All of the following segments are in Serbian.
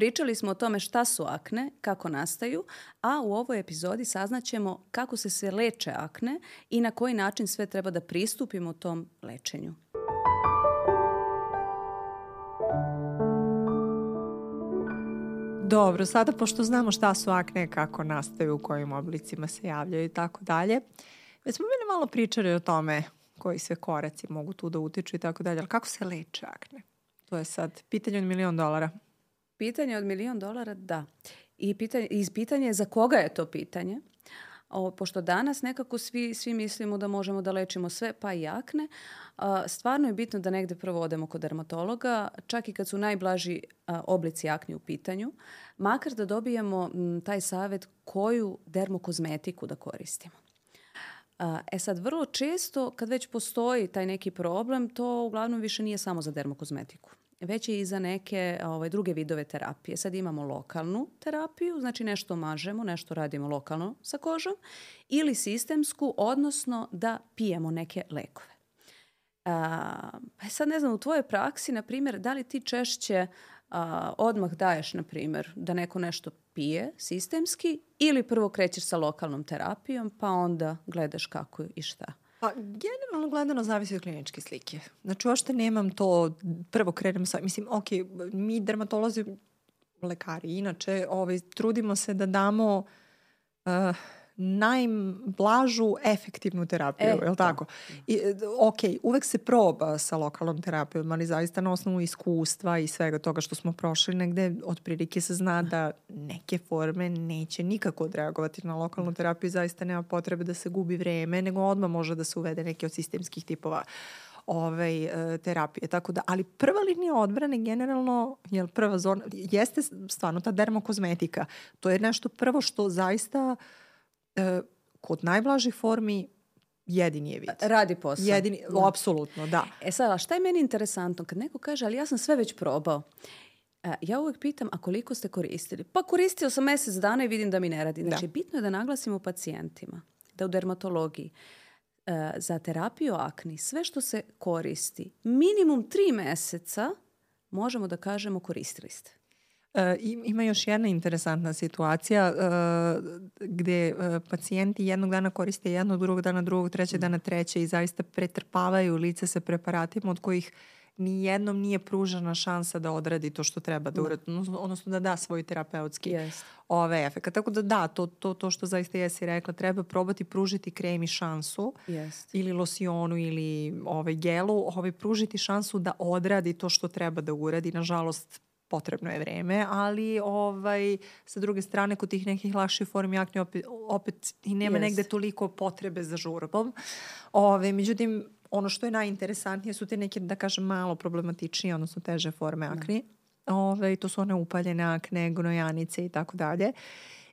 Pričali smo o tome šta su akne, kako nastaju, a u ovoj epizodi saznaćemo kako se sve leče akne i na koji način sve treba da pristupimo tom lečenju. Dobro, sada pošto znamo šta su akne, kako nastaju, u kojim oblicima se javljaju i tako dalje, već smo bili malo pričali o tome koji sve koraci mogu tu da utiču i tako dalje, ali kako se leče akne? To je sad pitanje od milion dolara. Pitanje od milion dolara, da. I pitanje, iz pitanje je za koga je to pitanje. O, pošto danas nekako svi, svi mislimo da možemo da lečimo sve, pa i akne, a, stvarno je bitno da negde prvo odemo kod dermatologa, čak i kad su najblaži a, oblici akne u pitanju, makar da dobijemo m, taj savet koju dermokozmetiku da koristimo. E sad, vrlo često kad već postoji taj neki problem, to uglavnom više nije samo za dermokozmetiku već i za neke ovaj, druge vidove terapije. Sad imamo lokalnu terapiju, znači nešto mažemo, nešto radimo lokalno sa kožom, ili sistemsku, odnosno da pijemo neke lekove. A, pa sad ne znam, u tvojoj praksi, na primjer, da li ti češće a, odmah daješ, na primjer, da neko nešto pije sistemski ili prvo krećeš sa lokalnom terapijom pa onda gledaš kako i šta? Pa, generalno gledano zavisi od kliničke slike. Znači, uopšte nemam to, prvo krenem sa, mislim, ok, mi dermatolozi, lekari, inače, ovaj, trudimo se da damo uh, najblažu efektivnu terapiju, e, je li tako? I, ok, uvek se proba sa lokalnom terapijom, ali zaista na osnovu iskustva i svega toga što smo prošli negde, otprilike se zna da neke forme neće nikako odreagovati na lokalnu terapiju, zaista nema potrebe da se gubi vreme, nego odmah može da se uvede neki od sistemskih tipova ovaj, e, terapije. Tako da, ali prva linija odbrane generalno, jel prva zona, jeste stvarno ta dermokozmetika. To je nešto prvo što zaista uh, e, kod najblažih formi jedini je vid. Radi posao. Jedini, da. apsolutno, da. E sad, a šta je meni interesantno? Kad neko kaže, ali ja sam sve već probao. E, ja uvek pitam, a koliko ste koristili? Pa koristio sam mesec dana i vidim da mi ne radi. Znači, da. bitno je da naglasimo pacijentima da u dermatologiji e, za terapiju akni sve što se koristi minimum tri meseca možemo da kažemo koristili ste. E, ima još jedna interesantna situacija e, gde e, pacijenti jednog dana koriste jedno, drugog dana drugog, trećeg dana treće i zaista pretrpavaju lice sa preparatima od kojih ni jednom nije pružena šansa da odradi to što treba da, da. uradi, odnosno da da svoj terapeutski yes. ove efekt. Tako da da, to, to, to što zaista jesi rekla, treba probati pružiti kremi šansu yes. ili losionu ili ovaj gelu, ovaj, pružiti šansu da odradi to što treba da uradi. Nažalost, potrebno je vreme, ali ovaj, sa druge strane kod tih nekih lakših formi akne opet, opet i nema yes. negde toliko potrebe za žurbom. Ove, međutim, ono što je najinteresantnije su te neke, da kažem, malo problematičnije, odnosno teže forme akne. Da. Ove, to su one upaljene akne, gnojanice i tako dalje.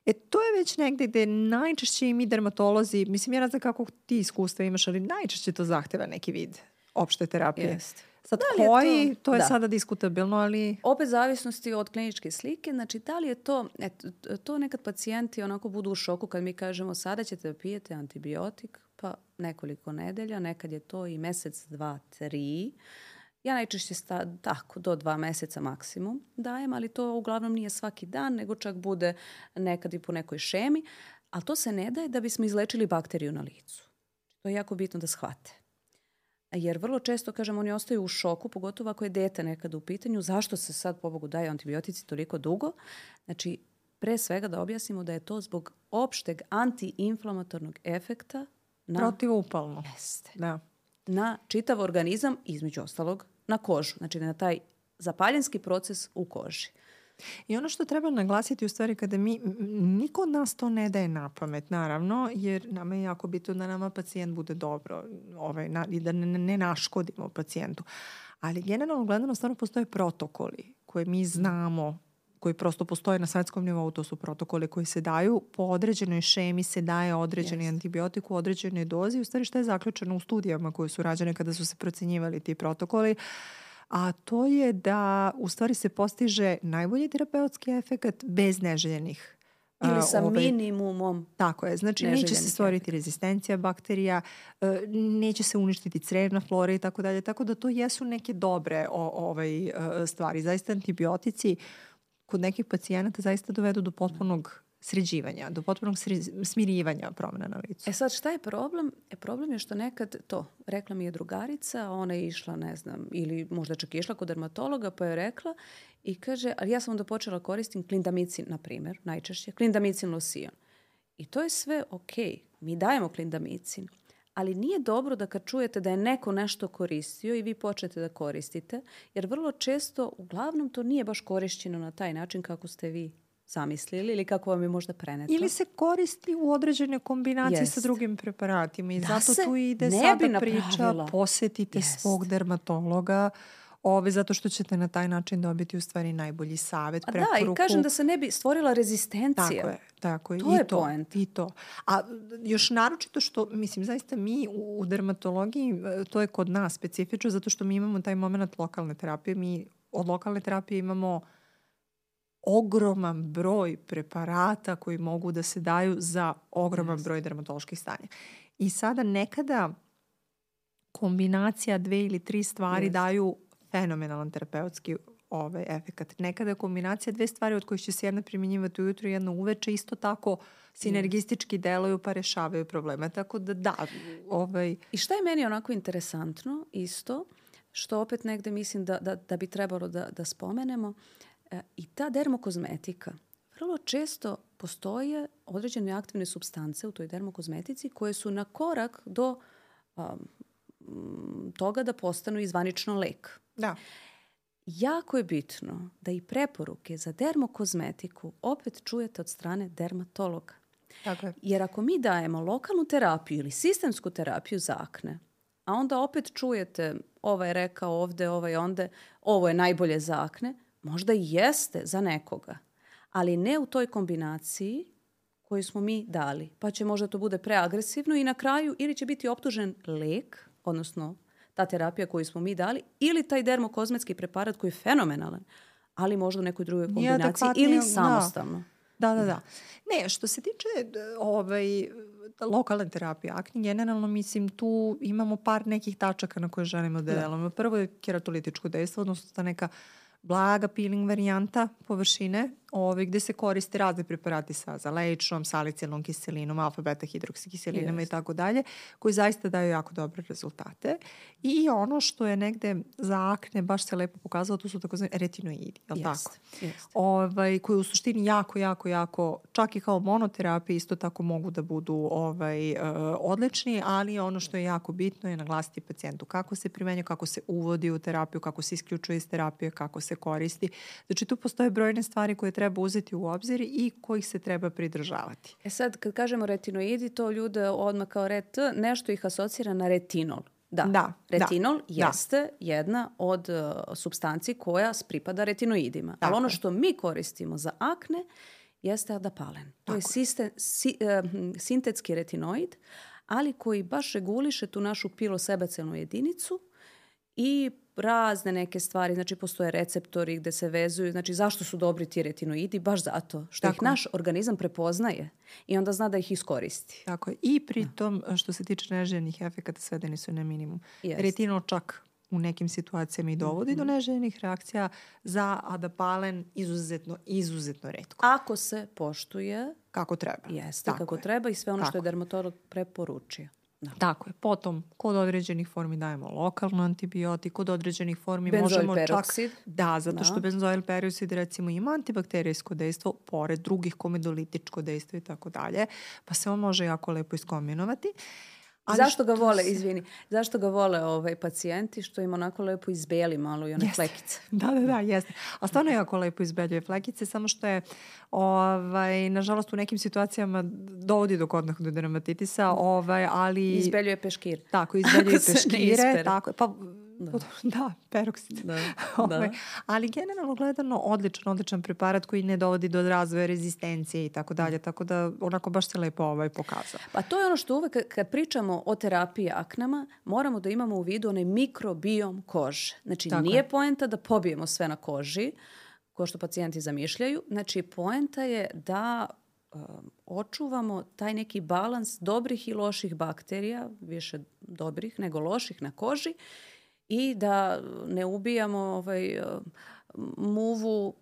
E, to je već negde gde najčešće i mi dermatolozi, mislim, ja ne znam kako ti iskustva imaš, ali najčešće to zahteva neki vid opšte terapije. Jeste. Sad da koji, to, to je da. sada diskutabilno, ali... Opet zavisnosti od kliničke slike, znači da li je to, et, to nekad pacijenti onako budu u šoku kad mi kažemo sada ćete da pijete antibiotik, pa nekoliko nedelja, nekad je to i mesec, dva, tri. Ja najčešće sta, tako, do dva meseca maksimum dajem, ali to uglavnom nije svaki dan, nego čak bude nekad i po nekoj šemi, ali to se ne daje da bismo izlečili bakteriju na licu. To je jako bitno da shvate. Jer vrlo često, kažem, oni ostaju u šoku, pogotovo ako je dete nekada u pitanju, zašto se sad, pobogu, daju antibiotici toliko dugo. Znači, pre svega da objasnimo da je to zbog opšteg antiinflamatornog efekta na... Protivupalno. Jeste. Da. Na čitav organizam, između ostalog, na kožu. Znači, na taj zapaljenski proces u koži. I ono što treba naglasiti u stvari kada mi, niko od nas to ne daje na pamet, naravno, jer nama je jako bitno da nama pacijent bude dobro ovaj, na, i da ne, ne naškodimo pacijentu. Ali generalno gledano stvarno postoje protokoli koje mi znamo koji prosto postoje na svetskom nivou, to su protokoli koji se daju, po određenoj šemi se daje određeni yes. antibiotik u određenoj dozi, u stvari što je zaključeno u studijama koje su rađene kada su se procenjivali ti protokoli, uh, a to je da u stvari se postiže najbolji terapeutski efekt bez neželjenih Ili sa ovaj, minimumom. Tako je, znači neće se stvoriti rezistencija bakterija, e, neće se uništiti crevna flora i tako dalje, tako da to jesu neke dobre o, ovaj, e, stvari. Zaista antibiotici kod nekih pacijenata zaista dovedu do potpunog sređivanja, do potpunog smirivanja promena na licu. E sad šta je problem? E problem je što nekad to, rekla mi je drugarica, ona je išla, ne znam, ili možda čak išla kod dermatologa, pa je rekla i kaže, ali ja sam onda počela koristim klindamicin, na primjer, najčešće, klindamicin losion. I to je sve ok, mi dajemo klindamicin, ali nije dobro da kad čujete da je neko nešto koristio i vi počnete da koristite, jer vrlo često, uglavnom, to nije baš korišćeno na taj način kako ste vi zamislili ili kako vam je možda preneto. Ili se koristi u određene kombinacije Jest. sa drugim preparatima i da zato tu ide sada priča, posetite Jest. svog dermatologa, ove, zato što ćete na taj način dobiti u stvari najbolji savet, A preporuku. Da, i kažem da se ne bi stvorila rezistencija. Tako je, tako je. To I je to, point. I to. A još naročito što, mislim, zaista mi u, u dermatologiji, e, to je kod nas specifično, zato što mi imamo taj moment lokalne terapije. Mi od lokalne terapije imamo ogroman broj preparata koji mogu da se daju za ogroman broj dermatoloških stanja. I sada nekada kombinacija dve ili tri stvari yes. daju fenomenalan terapeutski ovaj efekat. Nekada kombinacija dve stvari od kojih će se jedna primjenjivati ujutro i jedna uveče isto tako sinergistički deluju pa rešavaju probleme. Tako da da, ovaj... I šta je meni onako interesantno isto, što opet negde mislim da, da, da bi trebalo da, da spomenemo, e, i ta dermokozmetika, vrlo često postoje određene aktivne substance u toj dermokozmetici koje su na korak do um, toga da postanu izvanično lek. Da. Jako je bitno da i preporuke za dermokozmetiku opet čujete od strane dermatologa. Tako je. Jer ako mi dajemo lokalnu terapiju ili sistemsku terapiju za akne, a onda opet čujete ovaj je rekao ovde, ovaj onde, ovo je najbolje za akne, možda i jeste za nekoga, ali ne u toj kombinaciji koju smo mi dali. Pa će možda to bude preagresivno i na kraju ili će biti optužen lek, odnosno ta terapija koju smo mi dali ili taj dermokozmetski preparat koji je fenomenalan, ali možda u nekoj drugoj kombinaciji ili da. samostalno. Da. da, da, da. Ne, što se tiče ovaj, lokalne terapije akne, generalno mislim tu imamo par nekih tačaka na koje želimo da, da. delamo. Prvo je keratolitičko dejstvo, odnosno ta neka blaga peeling varijanta površine ovaj, gde se koriste razne preparati sa zalejčnom, salicilnom kiselinom, alfa-beta hidroksikiselinama yes. i tako dalje, koji zaista daju jako dobre rezultate. I ono što je negde za akne baš se lepo pokazalo, to su takozvani retinoidi, je li yes. tako? Yes. Ovaj, koji u suštini jako, jako, jako, čak i kao monoterapije isto tako mogu da budu ovaj, uh, odlični, ali ono što je jako bitno je naglasiti pacijentu kako se primenja, kako se uvodi u terapiju, kako se isključuje iz terapije, kako se koristi. Znači tu postoje brojne stvari koje treba uzeti u obzir i kojih se treba pridržavati. E sad, kad kažemo retinoidi, to ljude odmah kao ret, nešto ih asocira na retinol. Da, da, da. retinol da, jeste da. jedna od uh, substanci koja pripada retinoidima. Tako. Ali ono što mi koristimo za akne jeste adapalen. To Tako. je siste, si, uh, sintetski retinoid, ali koji baš reguliše tu našu pilosebacilnu jedinicu i razne neke stvari, znači postoje receptori gde se vezuju, znači zašto su dobri ti retinoidi? Baš zato što Tako. ih naš organizam prepoznaje i onda zna da ih iskoristi. Tako je. I pritom, da. što se tiče neželjenih efekata, svedeni su na minimum. Jest. Retinol čak u nekim situacijama i dovodi mm -hmm. do neželjenih reakcija za adapalen izuzetno, izuzetno redko. Ako se poštuje kako treba. Jeste, Tako kako je. treba i sve ono Tako. što je dermatolog preporučio. Da. Tako je. Potom, kod određenih formi dajemo lokalno antibiotik, kod određenih formi benzoil možemo peroksid. čak... Da, zato da. što benzoil peroksid recimo ima antibakterijsko dejstvo, pored drugih komedolitičko dejstvo i tako dalje, pa se on može jako lepo iskombinovati. Ali zašto ga vole, se... izvini, zašto ga vole ovaj pacijenti što im onako lepo izbeli malo i one jeste. flekice. Da, da, da, jeste. A stvarno jako lepo izbeljuje flekice, samo što je ovaj, nažalost u nekim situacijama dovodi do kodnog dermatitisa, ovaj, ali... Izbeljuje peškir. Tako, izbeljuje peškire. Tako, pa Da, da peroksid. Da, ovaj, da. Ali generalno gledano odličan, odličan preparat koji ne dovodi do razvoja rezistencije i tako dalje, tako da onako baš se lepo ovaj pokazao. Pa to je ono što uvek kad pričamo o terapiji aknama, moramo da imamo u vidu onaj mikrobiom kože. Znači tako nije je. poenta da pobijemo sve na koži, ko što pacijenti zamišljaju. Znači poenta je da um, očuvamo taj neki balans dobrih i loših bakterija, više dobrih nego loših na koži i da ne ubijamo ovaj, muvu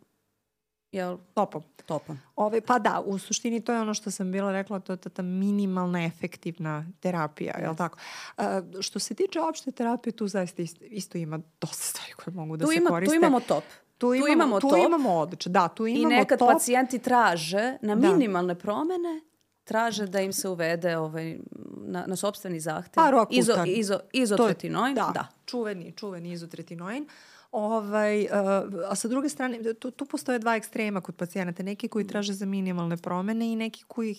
Jel? Topom. Topom. Ove, pa da, u suštini to je ono što sam bila rekla, to je ta, ta minimalna efektivna terapija, yes. je li tako? Uh, što se tiče opšte terapije, tu zaista isto, isto ima dosta stvari koje mogu da tu se ima, koriste. Tu imamo top. Tu imamo, tu imamo, tu top. imamo odlično, da, tu imamo I nekad top. pacijenti traže na minimalne da. promene traže da im se uvede ovaj, na, na sobstveni zahtev pa, rokutan. izo, izo, izotretinoin. da, da, čuveni, čuveni izotretinoin. Ovaj, uh, a sa druge strane, tu, tu postoje dva ekstrema kod pacijenata. Neki koji traže za minimalne promene i neki koji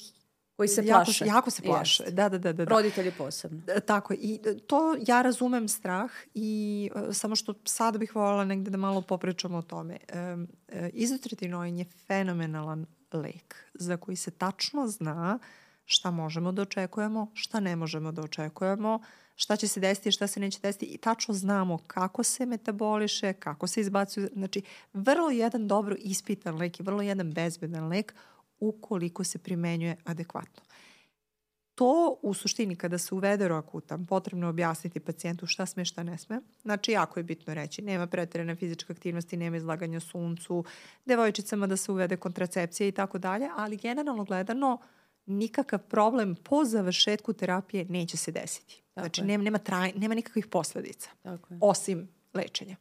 koji se jako, plaše. Jako se plaše, Jest. da, da, da, da. Roditelji posebno. Tako, i to ja razumem strah i uh, samo što sad bih voljela negde da malo popričamo o tome. Um, uh, izotretinoin je fenomenalan lek za koji se tačno zna šta možemo da očekujemo, šta ne možemo da očekujemo, šta će se desiti, šta se neće desiti i tačno znamo kako se metaboliše, kako se izbacuje. Znači, vrlo jedan dobro ispitan lek i vrlo jedan bezbedan lek ukoliko se primenjuje adekvatno. To u suštini kada se uvede roakutan potrebno je objasniti pacijentu šta sme šta ne sme. Znači jako je bitno reći nema preterane fizičke aktivnosti, nema izlaganja suncu, devojčicama da se uvede kontracepcija i tako dalje, ali generalno gledano nikakav problem po završetku terapije neće se desiti. Tako znači nema, nema, traj, nema nikakvih posledica tako je. osim lečenja.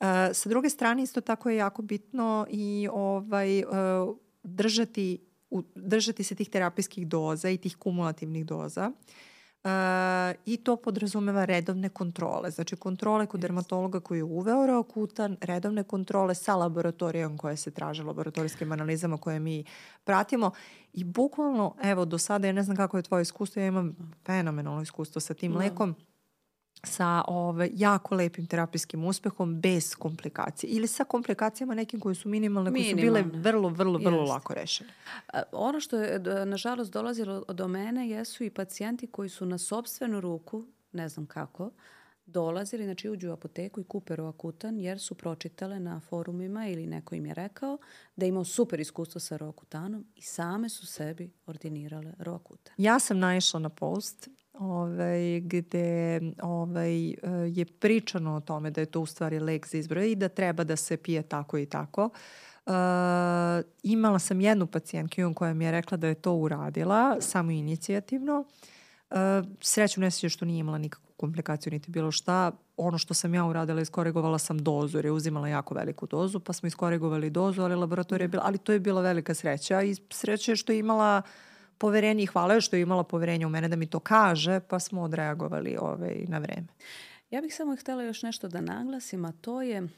Uh, sa druge strane isto tako je jako bitno i ovaj, uh, držati u, držati se tih terapijskih doza i tih kumulativnih doza. Uh, I to podrazumeva redovne kontrole. Znači kontrole kod dermatologa koji je uveo reokutan, redovne kontrole sa laboratorijom koje se traže, laboratorijskim analizama koje mi pratimo. I bukvalno, evo, do sada, ja ne znam kako je tvoje iskustvo, ja imam fenomenalno iskustvo sa tim. Da. lekom sa ove, jako lepim terapijskim uspehom bez komplikacije ili sa komplikacijama nekim koje su minimalne, koje su bile vrlo, vrlo, vrlo Jest. lako rešene. Ono što je nažalost dolazilo do mene jesu i pacijenti koji su na sobstvenu ruku, ne znam kako, dolazili, znači uđu u apoteku i kupe roakutan jer su pročitale na forumima ili neko im je rekao da imao super iskustvo sa roakutanom i same su sebi ordinirale roakutan. Ja sam naišla na post ovaj, gde ovaj, je pričano o tome da je to u stvari lek za izbor i da treba da se pije tako i tako. Uh, imala sam jednu pacijentku koja mi je rekla da je to uradila, samo inicijativno. Uh, srećom ne što nije imala nikakvu komplikaciju niti bilo šta. Ono što sam ja uradila, iskoregovala sam dozu jer je uzimala jako veliku dozu, pa smo iskoregovali dozu, ali laboratorija je bila, ali to je bila velika sreća i sreća je što je imala uh, poverenje i hvala što je imala poverenje u mene da mi to kaže, pa smo odreagovali ovaj, na vreme. Ja bih samo htela još nešto da naglasim, a to je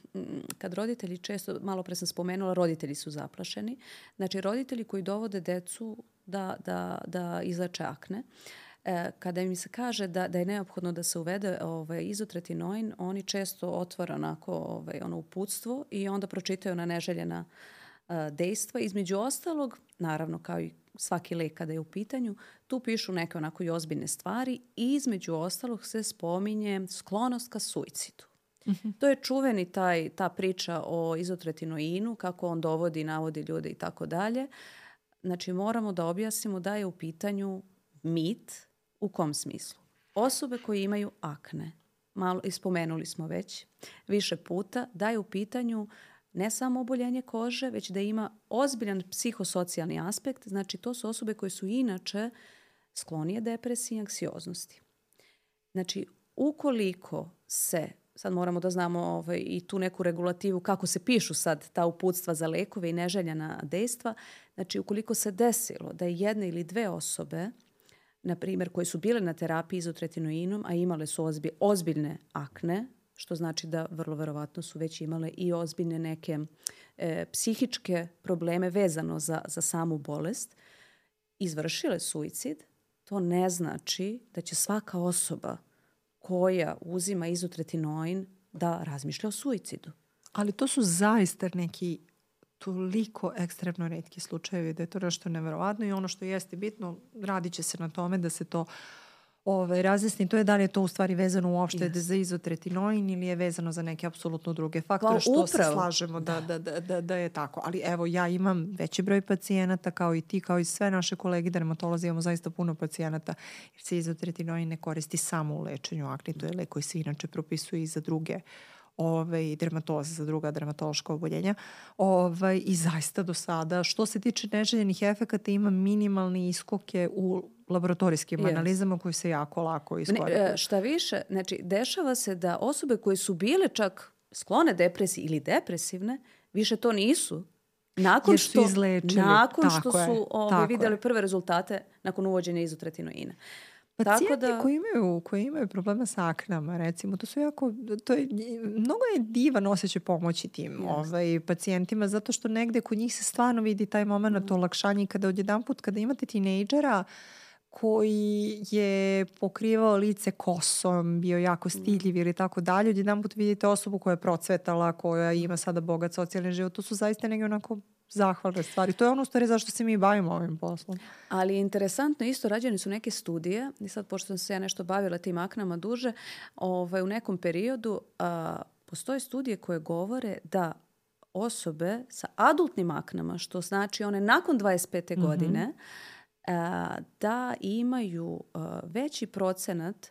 kad roditelji često, malo pre sam spomenula, roditelji su zaplašeni. Znači roditelji koji dovode decu da, da, da izleče akne, e, kada im se kaže da, da je neophodno da se uvede ovaj, izotretinoin, oni često otvore onako ovaj, ono uputstvo i onda pročitaju na neželjena uh, dejstva. Između ostalog, naravno kao i svaki lek kada je u pitanju, tu pišu neke onako i ozbiljne stvari i između ostalog se spominje sklonost ka suicidu. Mm -hmm. To je čuveni taj, ta priča o izotretinoinu, kako on dovodi, navodi ljude i tako dalje. Znači moramo da objasnimo da je u pitanju mit u kom smislu. Osobe koje imaju akne, malo ispomenuli smo već više puta, da je u pitanju uh, ne samo oboljenje kože, već da ima ozbiljan psihosocijalni aspekt. Znači, to su osobe koje su inače sklonije depresiji i anksioznosti. Znači, ukoliko se, sad moramo da znamo ovaj, i tu neku regulativu kako se pišu sad ta uputstva za lekove i neželjena dejstva, znači ukoliko se desilo da je jedna ili dve osobe na primjer, koje su bile na terapiji izotretinoinom, a imale su ozbi, ozbiljne akne, što znači da vrlo verovatno su već imale i ozbiljne neke e, psihičke probleme vezano za, za samu bolest, izvršile suicid, to ne znači da će svaka osoba koja uzima izotretinoin da razmišlja o suicidu. Ali to su zaista neki toliko ekstremno redki slučajevi da je to nešto neverovatno i ono što jeste bitno, radit će se na tome da se to uh, ovaj, razjasni, to je da li je to u stvari vezano uopšte yes. za izotretinoin ili je vezano za neke apsolutno druge faktore, pa, što upravo. se slažemo da. Da, da, da, da je tako. Ali evo, ja imam veći broj pacijenata kao i ti, kao i sve naše kolege dermatolozi, imamo zaista puno pacijenata jer se izotretinoin ne koristi samo u lečenju akni, to je lek koji se inače propisuje i za druge ovaj, dermatoza za druga dermatološka oboljenja. Ovaj, I zaista do sada, što se tiče neželjenih efekata, ima minimalni iskoke u laboratorijskim yes. analizama koji se jako lako iskoriste. Ne, šta više, znači, dešava se da osobe koje su bile čak sklone depresiji ili depresivne, više to nisu. Nakon što, izlečili. nakon što su je, ovaj, videli prve rezultate nakon uvođenja izotretinoina. Pacijenti Tako da... koji, imaju, koji imaju problema sa aknama, recimo, to su jako, to je, mnogo je divan osjećaj pomoći tim yes. ovaj, pacijentima, zato što negde kod njih se stvarno vidi taj moment mm. olakšanja kada odjedan put, kada imate tinejdžera, koji je pokrivao lice kosom, bio jako stiljiv ili tako dalje. Odjedan put vidite osobu koja je procvetala, koja ima sada bogat socijalni život. To su zaista neke onako zahvalne stvari. To je ono stvari zašto se mi bavimo ovim poslom. Ali interesantno, isto rađene su neke studije, i sad pošto sam se ja nešto bavila tim aknama duže, ovaj, u nekom periodu a, postoje studije koje govore da osobe sa adultnim aknama, što znači one nakon 25. Mm -hmm. godine, a, da imaju a, veći procenat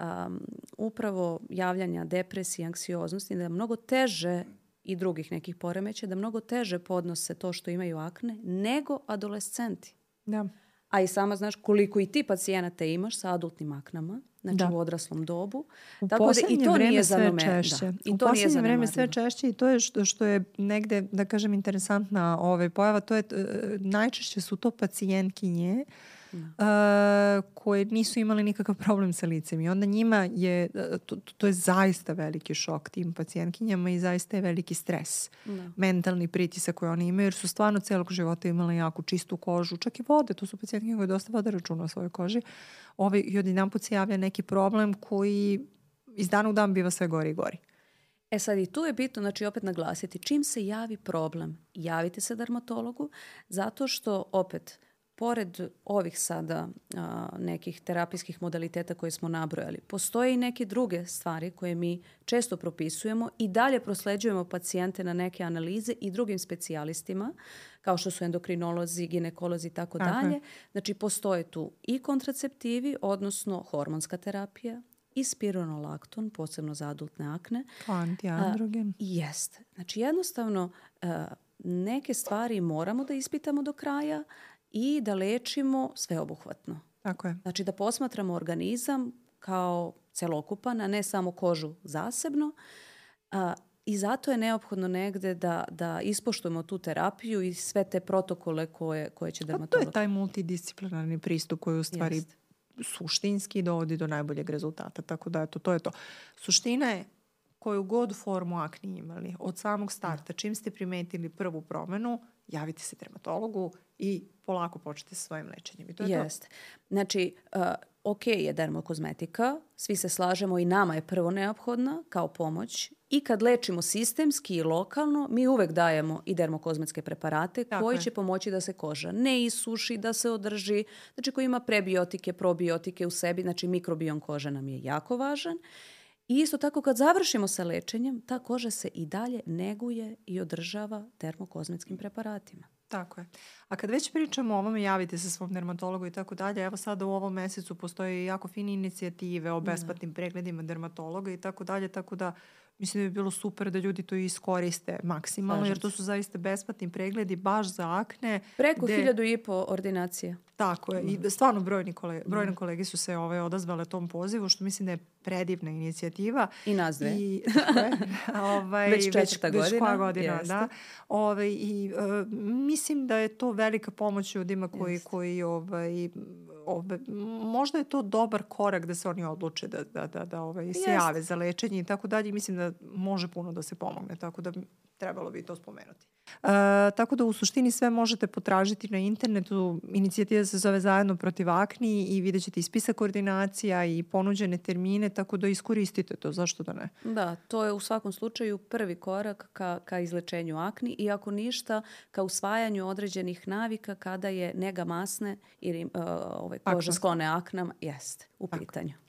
um, upravo javljanja depresije, anksioznosti, da je mnogo teže i drugih nekih poremeća, da mnogo teže podnose to što imaju akne nego adolescenti. Da. A i sama znaš koliko i ti pacijenata imaš sa adultnim aknama, znači da. u odraslom dobu. U Tako da i to nije sve češće. Da. I u to posljednje vreme sve češće i to je što, što je negde, da kažem, interesantna ovaj pojava, to je, uh, najčešće su to pacijentkinje uh, uh, koje nisu imali nikakav problem sa licem i onda njima je, to, to je zaista veliki šok tim pacijentkinjama i zaista je veliki stres. Da. Mentalni pritisak koji oni imaju jer su stvarno celog života imali jako čistu kožu, čak i vode, to su pacijentkinje koje dosta vode računa o svojoj koži. Ovaj, I od jedan put se javlja neki problem koji iz dana u dan biva sve gori i gori. E sad i tu je bitno, znači opet naglasiti, čim se javi problem, javite se dermatologu, zato što opet pored ovih sada a, nekih terapijskih modaliteta koje smo nabrojali, postoje i neke druge stvari koje mi često propisujemo i dalje prosleđujemo pacijente na neke analize i drugim specijalistima, kao što su endokrinolozi, ginekolozi i tako dalje. Znači, postoje tu i kontraceptivi, odnosno hormonska terapija, i spironolakton, posebno za adultne akne. Antiandrogen. Jest. Znači, jednostavno, a, neke stvari moramo da ispitamo do kraja, i da lečimo sveobuhvatno. Tako je. Znači da posmatramo organizam kao celokupan, a ne samo kožu zasebno. A, I zato je neophodno negde da, da ispoštujemo tu terapiju i sve te protokole koje, koje će dermatolog... A to je taj multidisciplinarni pristup koji u stvari Jest. suštinski dovodi do najboljeg rezultata. Tako da eto, to je to. Suština je koju god formu akni imali, od samog starta, čim ste primetili prvu promenu, javite se dermatologu i polako počnete sa svojim lečenjem. I to je Jest. to. Znači, uh, ok je dermokozmetika, svi se slažemo i nama je prvo neophodna kao pomoć i kad lečimo sistemski i lokalno, mi uvek dajemo i dermokozmetske preparate Tako koji je. će pomoći da se koža ne isuši, da se održi, znači koji ima prebiotike, probiotike u sebi, znači mikrobiom kože nam je jako važan. I isto tako kad završimo sa lečenjem, ta koža se i dalje neguje i održava termokozmetskim preparatima. Tako je. A kad već pričamo o ovome, javite se svom dermatologu i tako dalje. Evo sada u ovom mesecu postoje jako fine inicijative o da. besplatnim pregledima dermatologa i tako dalje, tako da mislim da bi bilo super da ljudi to iskoriste maksimalno, Slažem jer to su zaista besplatni pregledi baš za akne. Preko gde... hiljadu i po ordinacije. Tako je. I stvarno brojni kolege, brojne kolege su se ovaj, odazvale tom pozivu, što mislim da je predivna inicijativa. I nas dve. I, ovaj, već četvrta već, godina. Već godina, Jeste. da. Ovaj, I uh, mislim da je to velika pomoć ljudima koji, Jeste. koji ovaj, ove, možda je to dobar korak da se oni odluče da, da, da, da ovaj, se jave za lečenje i tako dalje. Mislim da može puno da se pomogne, tako da trebalo bi to spomenuti. E, tako da u suštini sve možete potražiti na internetu. Inicijativa se zove Zajedno protiv akni i vidjet ćete i spisak koordinacija i ponuđene termine, tako da iskoristite to, zašto da ne? Da, to je u svakom slučaju prvi korak ka, ka izlečenju akni i ako ništa, ka usvajanju određenih navika kada je nega masne ili uh, ovaj, koža sklone aknama, jeste, u pitanju. Tako.